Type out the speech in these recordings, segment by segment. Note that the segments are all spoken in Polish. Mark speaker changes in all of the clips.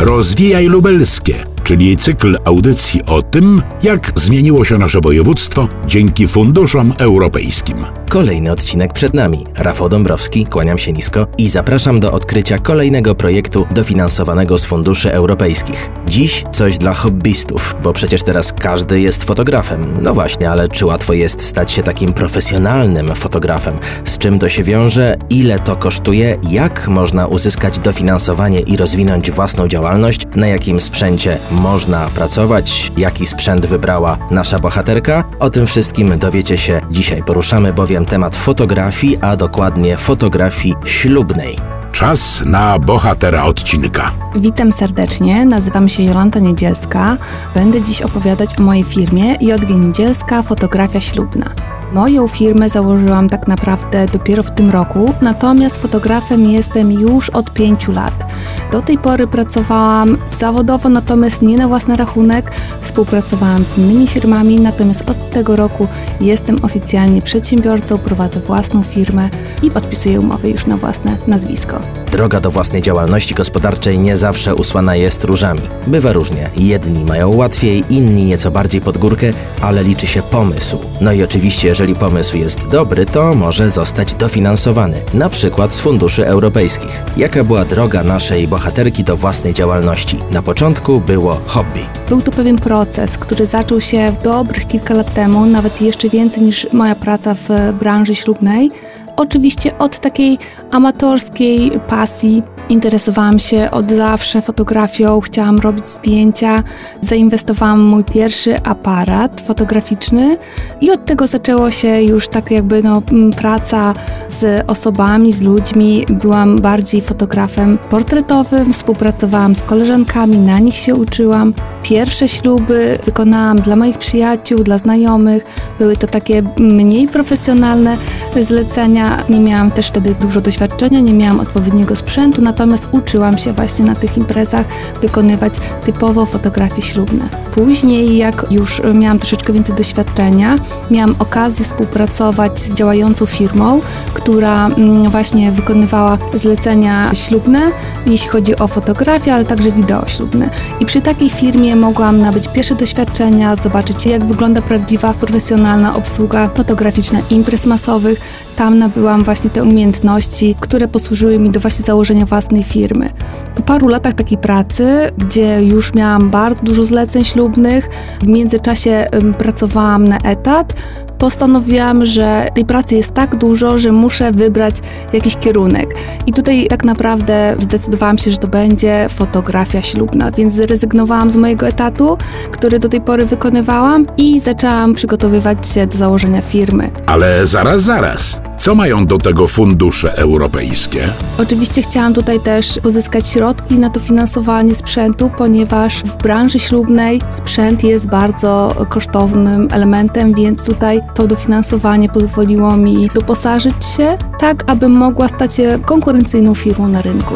Speaker 1: Rozwijaj Lubelskie, czyli cykl audycji o tym, jak zmieniło się nasze województwo dzięki funduszom europejskim.
Speaker 2: Kolejny odcinek przed nami. Rafał Dąbrowski, kłaniam się nisko i zapraszam do odkrycia kolejnego projektu dofinansowanego z funduszy europejskich. Dziś coś dla hobbystów, bo przecież teraz każdy jest fotografem. No właśnie, ale czy łatwo jest stać się takim profesjonalnym fotografem? Z czym to się wiąże? Ile to kosztuje? Jak można uzyskać dofinansowanie i rozwinąć własną działalność? Na jakim sprzęcie można pracować? Jaki sprzęt wybrała nasza bohaterka? O tym wszystkim dowiecie się dzisiaj. Poruszamy bowiem temat fotografii, a dokładnie fotografii ślubnej.
Speaker 1: Czas na bohatera odcinka.
Speaker 3: Witam serdecznie, nazywam się Jolanta Niedzielska. Będę dziś opowiadać o mojej firmie JG Niedzielska Fotografia Ślubna. Moją firmę założyłam tak naprawdę dopiero w tym roku, natomiast fotografem jestem już od pięciu lat. Do tej pory pracowałam zawodowo, natomiast nie na własny rachunek. Współpracowałam z innymi firmami, natomiast od tego roku jestem oficjalnie przedsiębiorcą, prowadzę własną firmę i podpisuję umowy już na własne nazwisko.
Speaker 2: Droga do własnej działalności gospodarczej nie zawsze usłana jest różami. Bywa różnie. Jedni mają łatwiej, inni nieco bardziej pod górkę, ale liczy się pomysł. No i oczywiście, jeżeli pomysł jest dobry, to może zostać dofinansowany, na przykład z funduszy europejskich. Jaka była droga naszej bohaterki do własnej działalności? Na początku było hobby.
Speaker 3: Był to pewien proces, który zaczął się dobrych kilka lat temu, nawet jeszcze więcej niż moja praca w branży ślubnej. Oczywiście od takiej amatorskiej pasji. Interesowałam się od zawsze fotografią, chciałam robić zdjęcia. Zainwestowałam mój pierwszy aparat fotograficzny i od tego zaczęło się już tak jakby no, praca z osobami, z ludźmi. Byłam bardziej fotografem portretowym, współpracowałam z koleżankami, na nich się uczyłam. Pierwsze śluby wykonałam dla moich przyjaciół, dla znajomych. Były to takie mniej profesjonalne zlecenia. Nie miałam też wtedy dużo doświadczenia, nie miałam odpowiedniego sprzętu, natomiast uczyłam się właśnie na tych imprezach wykonywać typowo fotografie ślubne. Później, jak już miałam troszeczkę więcej doświadczenia, miałam okazję współpracować z działającą firmą, która mm, właśnie wykonywała zlecenia ślubne, jeśli chodzi o fotografię, ale także wideo ślubne. I przy takiej firmie mogłam nabyć pierwsze doświadczenia, zobaczyć jak wygląda prawdziwa, profesjonalna obsługa fotograficzna imprez masowych. Tam nabyłam właśnie te umiejętności, które posłużyły mi do właśnie założenia własnej firmy. Po paru latach takiej pracy, gdzie już miałam bardzo dużo zleceń ślubnych, w międzyczasie pracowałam na etat, postanowiłam, że tej pracy jest tak dużo, że muszę wybrać jakiś kierunek. I tutaj tak naprawdę zdecydowałam się, że to będzie fotografia ślubna, więc zrezygnowałam z mojego etatu, który do tej pory wykonywałam i zaczęłam przygotowywać się do założenia firmy.
Speaker 1: Ale zaraz, zaraz. Co mają do tego fundusze europejskie?
Speaker 3: Oczywiście chciałam tutaj też pozyskać środki na to finansowanie sprzętu, ponieważ w branży ślubnej sprzęt jest bardzo kosztownym elementem, więc tutaj to dofinansowanie pozwoliło mi doposażyć się tak, aby mogła stać się konkurencyjną firmą na rynku.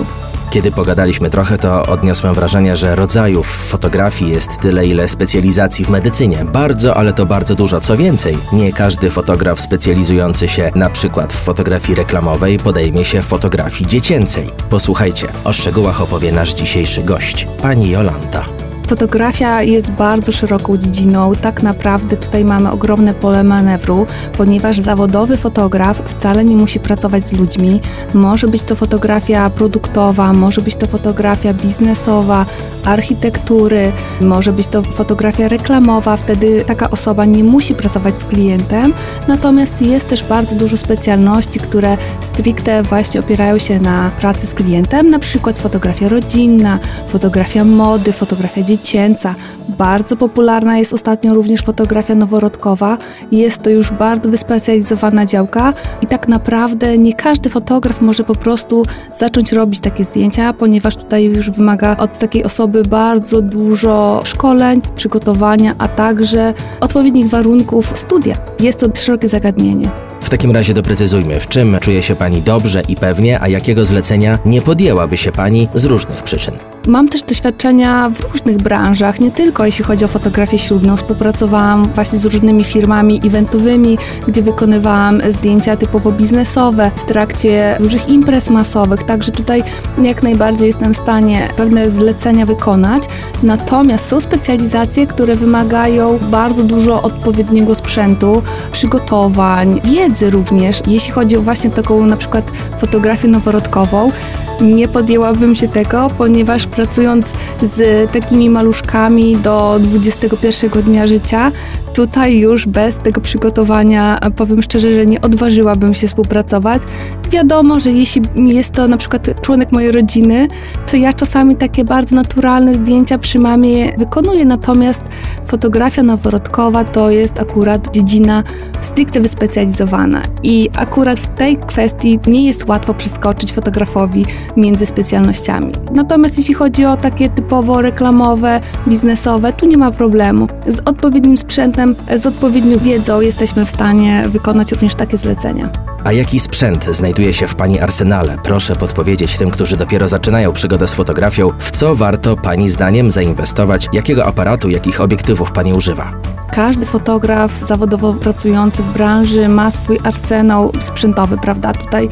Speaker 2: Kiedy pogadaliśmy trochę, to odniosłem wrażenie, że rodzajów fotografii jest tyle, ile specjalizacji w medycynie. Bardzo, ale to bardzo dużo. Co więcej, nie każdy fotograf specjalizujący się na przykład w fotografii reklamowej podejmie się fotografii dziecięcej. Posłuchajcie, o szczegółach opowie nasz dzisiejszy gość, pani Jolanta.
Speaker 3: Fotografia jest bardzo szeroką dziedziną. Tak naprawdę tutaj mamy ogromne pole manewru, ponieważ zawodowy fotograf wcale nie musi pracować z ludźmi. Może być to fotografia produktowa, może być to fotografia biznesowa, architektury, może być to fotografia reklamowa. Wtedy taka osoba nie musi pracować z klientem. Natomiast jest też bardzo dużo specjalności, które stricte właśnie opierają się na pracy z klientem, na przykład fotografia rodzinna, fotografia mody, fotografia dzieci dziecięca. Bardzo popularna jest ostatnio również fotografia noworodkowa. Jest to już bardzo wyspecjalizowana działka i tak naprawdę nie każdy fotograf może po prostu zacząć robić takie zdjęcia, ponieważ tutaj już wymaga od takiej osoby bardzo dużo szkoleń, przygotowania, a także odpowiednich warunków studia. Jest to szerokie zagadnienie.
Speaker 2: Takim razie doprecyzujmy, w czym czuje się Pani dobrze i pewnie, a jakiego zlecenia nie podjęłaby się Pani z różnych przyczyn.
Speaker 3: Mam też doświadczenia w różnych branżach, nie tylko jeśli chodzi o fotografię ślubną. Współpracowałam właśnie z różnymi firmami eventowymi, gdzie wykonywałam zdjęcia typowo biznesowe w trakcie różnych imprez masowych, także tutaj jak najbardziej jestem w stanie pewne zlecenia wykonać. Natomiast są specjalizacje, które wymagają bardzo dużo odpowiedniego sprzętu, przygotowań, wiedzy również. Jeśli chodzi o właśnie taką na przykład fotografię noworodkową, nie podjęłabym się tego, ponieważ pracując z takimi maluszkami do 21 dnia życia, tutaj już bez tego przygotowania powiem szczerze, że nie odważyłabym się współpracować. Wiadomo, że jeśli jest to na przykład członek mojej rodziny, to ja czasami takie bardzo naturalne zdjęcia przy mamie wykonuję, natomiast fotografia noworodkowa to jest akurat dziedzina stricte wyspecjalizowana i akurat w tej kwestii nie jest łatwo przeskoczyć fotografowi między specjalnościami. Natomiast jeśli chodzi o takie typowo reklamowe, biznesowe, tu nie ma problemu. Z odpowiednim sprzętem, z odpowiednią wiedzą jesteśmy w stanie wykonać również takie zlecenia.
Speaker 2: A jaki sprzęt znajduje się w Pani arsenale? Proszę podpowiedzieć tym, którzy dopiero zaczynają przygodę z fotografią, w co warto Pani zdaniem zainwestować, jakiego aparatu, jakich obiektywów Pani używa.
Speaker 3: Każdy fotograf zawodowo pracujący w branży ma swój arsenał sprzętowy, prawda? Tutaj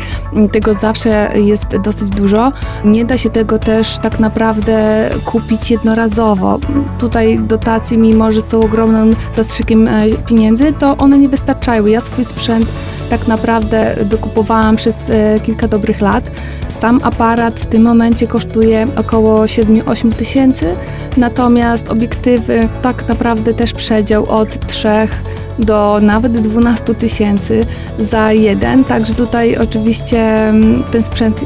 Speaker 3: tego zawsze jest dosyć dużo. Nie da się tego też tak naprawdę kupić jednorazowo. Tutaj dotacje, mimo że są ogromnym zastrzykiem e, pieniędzy, to one nie wystarczają. Ja swój sprzęt tak naprawdę dokupowałam przez e, kilka dobrych lat. Sam aparat w tym momencie kosztuje około 7-8 tysięcy, natomiast obiektywy tak naprawdę też przedział od 3 do nawet 12 tysięcy za jeden, także tutaj oczywiście mm, ten sprzęt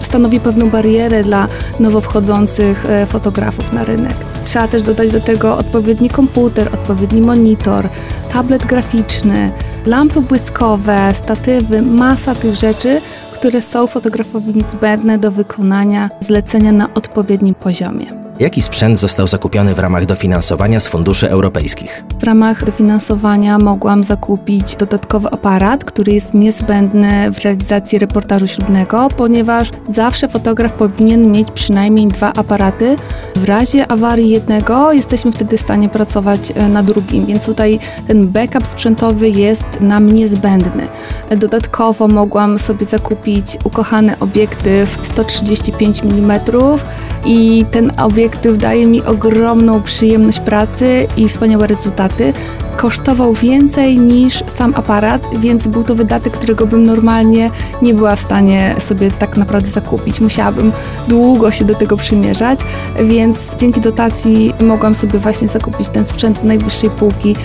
Speaker 3: stanowi pewną barierę dla nowo wchodzących e, fotografów na rynek. Trzeba też dodać do tego odpowiedni komputer, odpowiedni monitor, tablet graficzny, lampy błyskowe, statywy, masa tych rzeczy, które są fotografowi niezbędne do wykonania zlecenia na odpowiednim poziomie.
Speaker 2: Jaki sprzęt został zakupiony w ramach dofinansowania z funduszy europejskich?
Speaker 3: W ramach dofinansowania mogłam zakupić dodatkowy aparat, który jest niezbędny w realizacji reportażu ślubnego, ponieważ zawsze fotograf powinien mieć przynajmniej dwa aparaty. W razie awarii jednego jesteśmy wtedy w stanie pracować e, na drugim, więc tutaj ten backup sprzętowy jest nam niezbędny. Dodatkowo mogłam sobie zakupić ukochany obiektyw 135 mm i ten obiektyw obiektyw daje mi ogromną przyjemność pracy i wspaniałe rezultaty. Kosztował więcej niż sam aparat, więc był to wydatek, którego bym normalnie nie była w stanie sobie tak naprawdę zakupić. Musiałabym długo się do tego przymierzać, więc dzięki dotacji mogłam sobie właśnie zakupić ten sprzęt z najwyższej półki,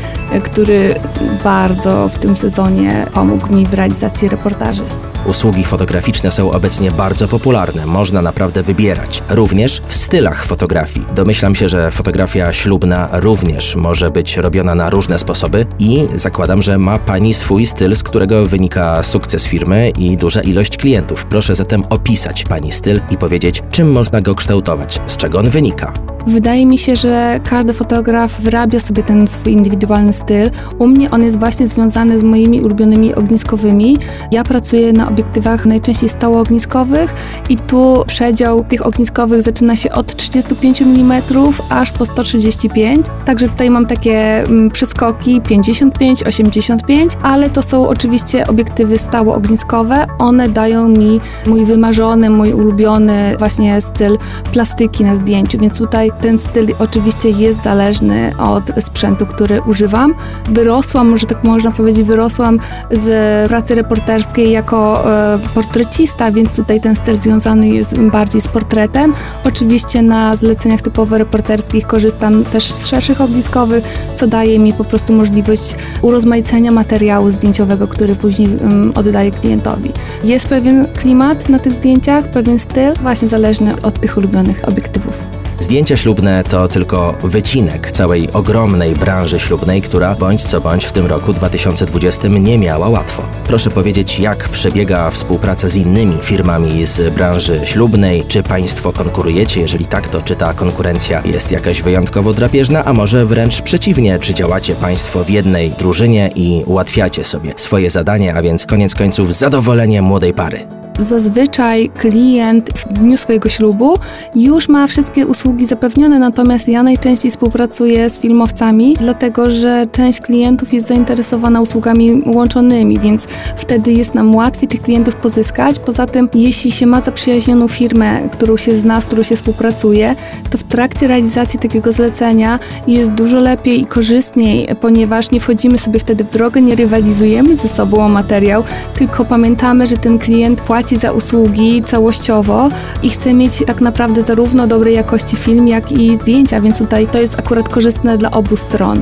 Speaker 3: który bardzo w tym sezonie pomógł mi w realizacji reportaży.
Speaker 2: Usługi fotograficzne są obecnie bardzo popularne, można naprawdę wybierać. Również w stylach fotografii. Domyślam się, że fotografia ślubna również może być robiona na różne sposoby i zakładam, że ma Pani swój styl, z którego wynika sukces firmy i duża ilość klientów. Proszę zatem opisać Pani styl i powiedzieć, czym można go kształtować, z czego on wynika.
Speaker 3: Wydaje mi się, że każdy fotograf wyrabia sobie ten swój indywidualny styl. U mnie on jest właśnie związany z moimi ulubionymi ogniskowymi. Ja pracuję na obiektywach najczęściej stałoogniskowych i tu przedział tych ogniskowych zaczyna się od 35 mm aż po 135. Także tutaj mam takie mm, przeskoki 55, 85, ale to są oczywiście obiektywy stałoogniskowe. One dają mi mój wymarzony, mój ulubiony właśnie styl plastyki na zdjęciu, więc ten styl oczywiście jest zależny od sprzętu, który używam. Wyrosłam, może tak można powiedzieć, wyrosłam z pracy reporterskiej jako e, portrecista, więc tutaj ten styl związany jest bardziej z portretem. Oczywiście na zleceniach typowo reporterskich korzystam też z szerszych ogniskowych, co daje mi po prostu możliwość urozmaicenia materiału zdjęciowego, który później um, oddaję klientowi. Jest pewien klimat na tych zdjęciach, pewien styl, właśnie zależny od tych ulubionych obiektywów.
Speaker 2: Zdjęcia ślubne to tylko wycinek całej ogromnej branży ślubnej, która bądź co bądź w tym roku 2020 nie miała łatwo. Proszę powiedzieć, jak przebiega współpraca z innymi firmami z branży ślubnej? Czy Państwo konkurujecie? Jeżeli tak, to czy ta konkurencja jest jakaś wyjątkowo drapieżna, a może wręcz przeciwnie? Czy działacie Państwo w jednej drużynie i ułatwiacie sobie swoje zadanie, a więc koniec końców zadowolenie młodej pary?
Speaker 3: Zazwyczaj klient w dniu swojego ślubu już ma wszystkie usługi zapewnione, natomiast ja najczęściej współpracuję z filmowcami, dlatego że część klientów jest zainteresowana usługami łączonymi, więc wtedy jest nam łatwiej tych klientów pozyskać. Poza tym, jeśli się ma zaprzyjaźnioną firmę, którą się zna, z którą się współpracuje, to w trakcie realizacji takiego zlecenia jest dużo lepiej i korzystniej, ponieważ nie wchodzimy sobie wtedy w drogę, nie rywalizujemy ze sobą o materiał, tylko pamiętamy, że ten klient płaci płaci za usługi całościowo i chce mieć tak naprawdę zarówno dobrej jakości film, jak i zdjęcia, więc tutaj to jest akurat korzystne dla obu stron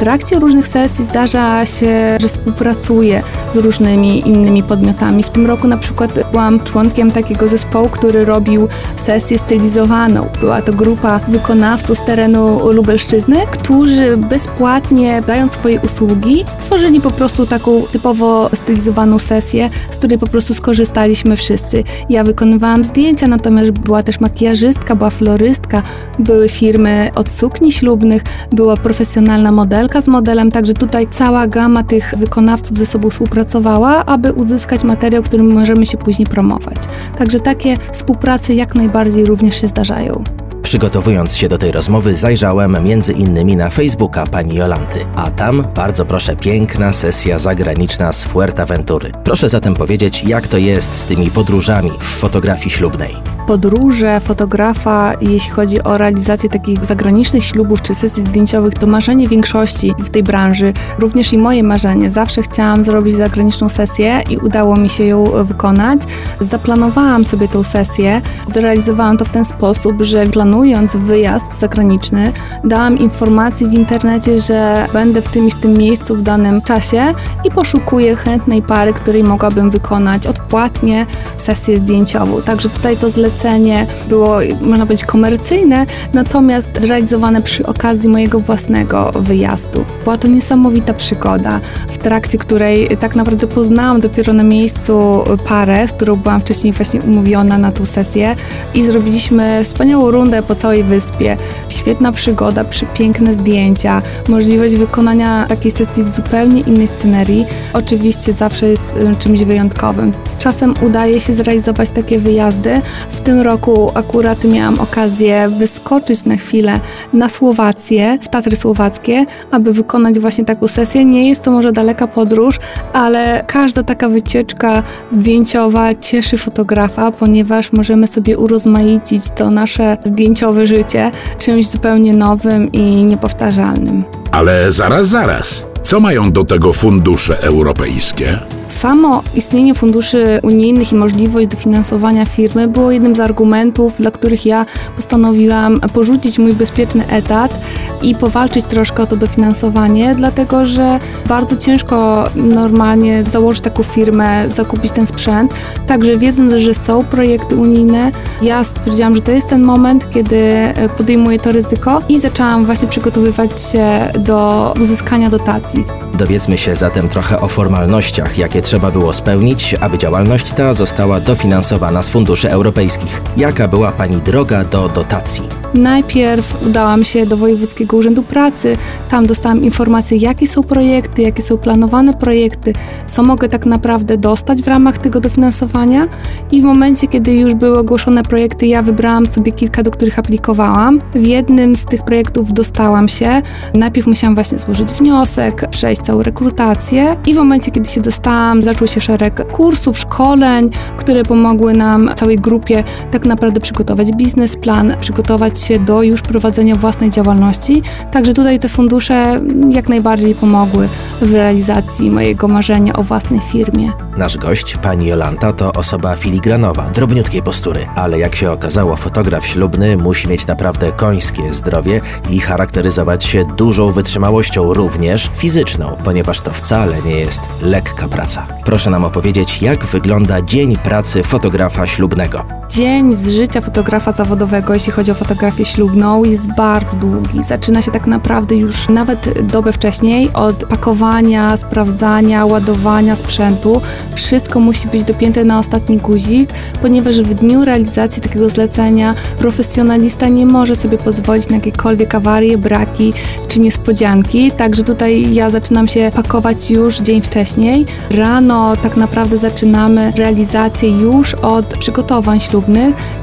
Speaker 3: trakcie różnych sesji zdarza się, że współpracuję z różnymi innymi podmiotami. W tym roku na przykład byłam członkiem takiego zespołu, który robił sesję stylizowaną. Była to grupa wykonawców z terenu Lubelszczyzny, którzy bezpłatnie, dając swoje usługi, stworzyli po prostu taką typowo stylizowaną sesję, z której po prostu skorzystaliśmy wszyscy. Ja wykonywałam zdjęcia, natomiast była też makijażystka, była florystka, były firmy od sukni ślubnych, była profesjonalna modelka, z modelem, także tutaj cała gama tych wykonawców ze sobą współpracowała, aby uzyskać materiał, którym możemy się później promować. Także takie współprace jak najbardziej również się zdarzają.
Speaker 2: Przygotowując się do tej rozmowy, zajrzałem między innymi na Facebooka pani Jolanty, a tam, bardzo proszę, piękna sesja zagraniczna z Fuerteventury. Proszę zatem powiedzieć, jak to jest z tymi podróżami w fotografii ślubnej.
Speaker 3: Podróże fotografa, jeśli chodzi o realizację takich zagranicznych ślubów czy sesji zdjęciowych, to marzenie większości w tej branży, również i moje marzenie. Zawsze chciałam zrobić zagraniczną sesję i udało mi się ją wykonać. Zaplanowałam sobie tą sesję, zrealizowałam to w ten sposób, że planuję planując wyjazd zagraniczny, dałam informację w internecie, że będę w tym i w tym miejscu w danym czasie i poszukuję chętnej pary, której mogłabym wykonać odpłatnie sesję zdjęciową. Także tutaj to zlecenie było, można powiedzieć, komercyjne, natomiast realizowane przy okazji mojego własnego wyjazdu. Była to niesamowita przygoda, w trakcie której tak naprawdę poznałam dopiero na miejscu parę, z którą byłam wcześniej właśnie umówiona na tą sesję i zrobiliśmy wspaniałą rundę po całej wyspie. Świetna przygoda, przepiękne zdjęcia, możliwość wykonania takiej sesji w zupełnie innej scenerii. Oczywiście zawsze jest y, czymś wyjątkowym. Czasem udaje się zrealizować takie wyjazdy. W tym roku akurat miałam okazję wyskoczyć na chwilę na Słowację, w Tatry Słowackie, aby wykonać właśnie taką sesję. Nie jest to może daleka podróż, ale każda taka wycieczka zdjęciowa cieszy fotografa, ponieważ możemy sobie urozmaicić to nasze zdjęciowe życie czymś zupełnie nowym i niepowtarzalnym.
Speaker 1: Ale zaraz, zaraz. Co mają do tego fundusze europejskie?
Speaker 3: Samo istnienie funduszy unijnych i możliwość dofinansowania firmy było jednym z argumentów, dla których ja postanowiłam porzucić mój bezpieczny etat i powalczyć troszkę o to dofinansowanie, dlatego że bardzo ciężko normalnie założyć taką firmę, zakupić ten sprzęt. Także wiedząc, że są projekty unijne, ja stwierdziłam, że to jest ten moment, kiedy podejmuję to ryzyko i zaczęłam właśnie przygotowywać się do uzyskania dotacji.
Speaker 2: Dowiedzmy się zatem trochę o formalnościach, jakie trzeba było spełnić, aby działalność ta została dofinansowana z funduszy europejskich. Jaka była Pani droga do dotacji?
Speaker 3: Najpierw udałam się do Wojewódzkiego Urzędu Pracy, tam dostałam informacje, jakie są projekty, jakie są planowane projekty, co mogę tak naprawdę dostać w ramach tego dofinansowania i w momencie, kiedy już były ogłoszone projekty, ja wybrałam sobie kilka, do których aplikowałam. W jednym z tych projektów dostałam się. Najpierw musiałam właśnie złożyć wniosek, przejść całą rekrutację i w momencie, kiedy się dostałam, zaczął się szereg kursów, szkoleń, które pomogły nam, całej grupie, tak naprawdę przygotować biznesplan, przygotować się do już prowadzenia własnej działalności. Także tutaj te fundusze jak najbardziej pomogły w realizacji mojego marzenia o własnej firmie.
Speaker 2: Nasz gość, pani Jolanta, to osoba filigranowa, drobniutkiej postury, ale jak się okazało, fotograf ślubny musi mieć naprawdę końskie zdrowie i charakteryzować się dużą wytrzymałością, również fizyczną, ponieważ to wcale nie jest lekka praca. Proszę nam opowiedzieć, jak wygląda dzień pracy fotografa ślubnego.
Speaker 3: Dzień z życia fotografa zawodowego, jeśli chodzi o fotografię ślubną, jest bardzo długi. Zaczyna się tak naprawdę już nawet dobę wcześniej od pakowania, sprawdzania, ładowania sprzętu. Wszystko musi być dopięte na ostatni guzik, ponieważ w dniu realizacji takiego zlecenia profesjonalista nie może sobie pozwolić na jakiekolwiek awarie, braki czy niespodzianki. Także tutaj ja zaczynam się pakować już dzień wcześniej. Rano tak naprawdę zaczynamy realizację już od przygotowań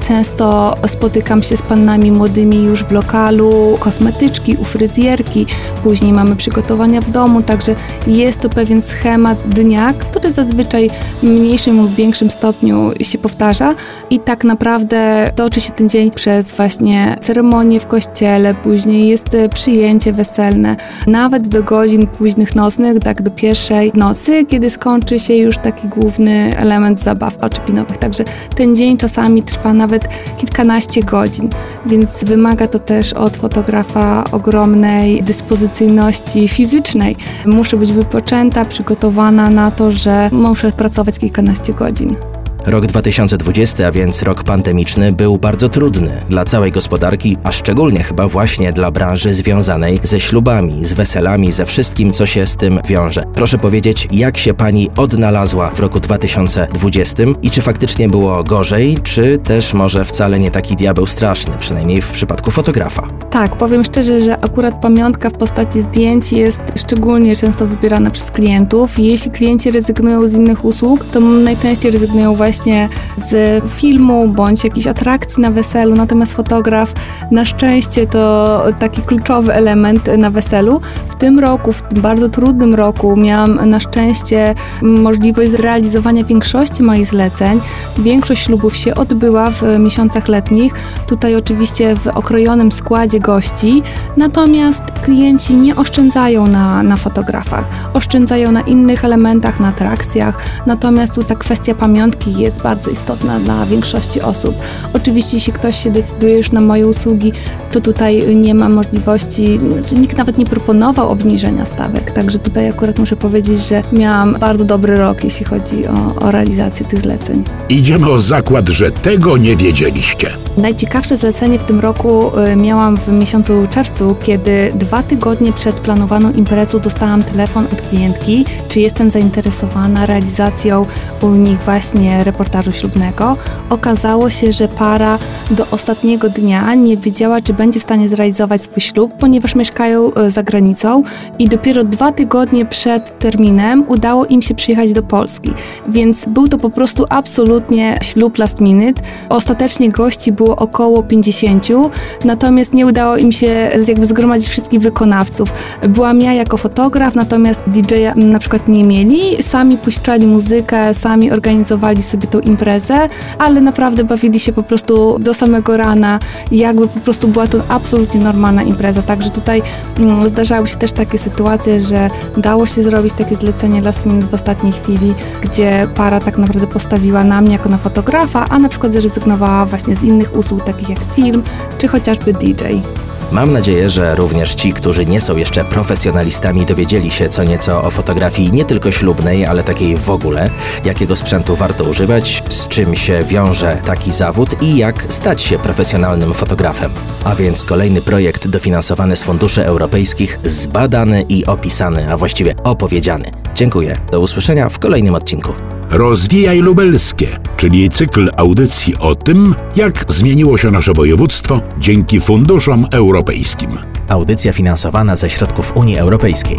Speaker 3: Często spotykam się z pannami młodymi już w lokalu, kosmetyczki, u fryzjerki, później mamy przygotowania w domu, także jest to pewien schemat dnia, który zazwyczaj w mniejszym lub większym stopniu się powtarza. I tak naprawdę toczy się ten dzień przez właśnie ceremonię w kościele, później jest przyjęcie weselne, nawet do godzin późnych nocnych, tak do pierwszej nocy, kiedy skończy się już taki główny element zabaw oczepinowych. Także ten dzień czasami trwa nawet kilkanaście godzin, więc wymaga to też od fotografa ogromnej dyspozycyjności fizycznej. Muszę być wypoczęta, przygotowana na to, że muszę pracować kilkanaście godzin.
Speaker 2: Rok 2020, a więc rok pandemiczny, był bardzo trudny dla całej gospodarki, a szczególnie chyba właśnie dla branży związanej ze ślubami, z weselami, ze wszystkim, co się z tym wiąże. Proszę powiedzieć, jak się pani odnalazła w roku 2020 i czy faktycznie było gorzej, czy też może wcale nie taki diabeł straszny, przynajmniej w przypadku fotografa?
Speaker 3: Tak, powiem szczerze, że akurat pamiątka w postaci zdjęć jest szczególnie często wybierana przez klientów. Jeśli klienci rezygnują z innych usług, to najczęściej rezygnują właśnie z filmu bądź jakiejś atrakcji na weselu, natomiast fotograf na szczęście to taki kluczowy element na weselu. W tym roku, w tym bardzo trudnym roku, miałam na szczęście możliwość zrealizowania większości moich zleceń. Większość ślubów się odbyła w miesiącach letnich. Tutaj oczywiście w okrojonym składzie gości, natomiast klienci nie oszczędzają na, na fotografach, oszczędzają na innych elementach, na atrakcjach, natomiast tu ta kwestia pamiątki jest bardzo istotna dla większości osób. Oczywiście, jeśli ktoś się decyduje już na moje usługi, to tutaj nie ma możliwości, znaczy nikt nawet nie proponował obniżenia stawek, także tutaj akurat muszę powiedzieć, że miałam bardzo dobry rok, jeśli chodzi o, o realizację tych zleceń.
Speaker 1: Idziemy o zakład, że tego nie wiedzieliście.
Speaker 3: Najciekawsze zlecenie w tym roku y, miałam w miesiącu czerwcu, kiedy dwa tygodnie przed planowaną imprezą dostałam telefon od klientki, czy jestem zainteresowana realizacją u nich właśnie reportażu ślubnego. Okazało się, że para do ostatniego dnia nie wiedziała, czy będzie w stanie zrealizować swój ślub, ponieważ mieszkają y, za granicą i dopiero dwa tygodnie przed terminem udało im się przyjechać do Polski. Więc był to po prostu absolutnie ślub last minute. Ostatecznie gości było około 50, natomiast nie udało im się jakby zgromadzić wszystkich wykonawców. Byłam ja jako fotograf, natomiast DJ-a na przykład nie mieli. Sami puszczali muzykę, sami organizowali sobie tą imprezę, ale naprawdę bawili się po prostu do samego rana. Jakby po prostu była to absolutnie normalna impreza. Także tutaj mm, zdarzały się też takie sytuacje, że dało się zrobić takie zlecenie last minute w ostatniej chwili, gdzie para tak naprawdę postawiła na mnie jako na fotografa, a na przykład zrezygnowała właśnie z innych usług, takich jak film, czy chociażby DJ.
Speaker 2: Mam nadzieję, że również ci, którzy nie są jeszcze profesjonalistami, dowiedzieli się co nieco o fotografii nie tylko ślubnej, ale takiej w ogóle, jakiego sprzętu warto używać, z czym się wiąże taki zawód i jak stać się profesjonalnym fotografem. A więc kolejny projekt dofinansowany z funduszy europejskich, zbadany i opisany, a właściwie opowiedziany. Dziękuję. Do usłyszenia w kolejnym odcinku.
Speaker 1: Rozwijaj Lubelskie, czyli cykl audycji o tym, jak zmieniło się nasze województwo dzięki funduszom europejskim.
Speaker 2: Audycja finansowana ze środków Unii Europejskiej.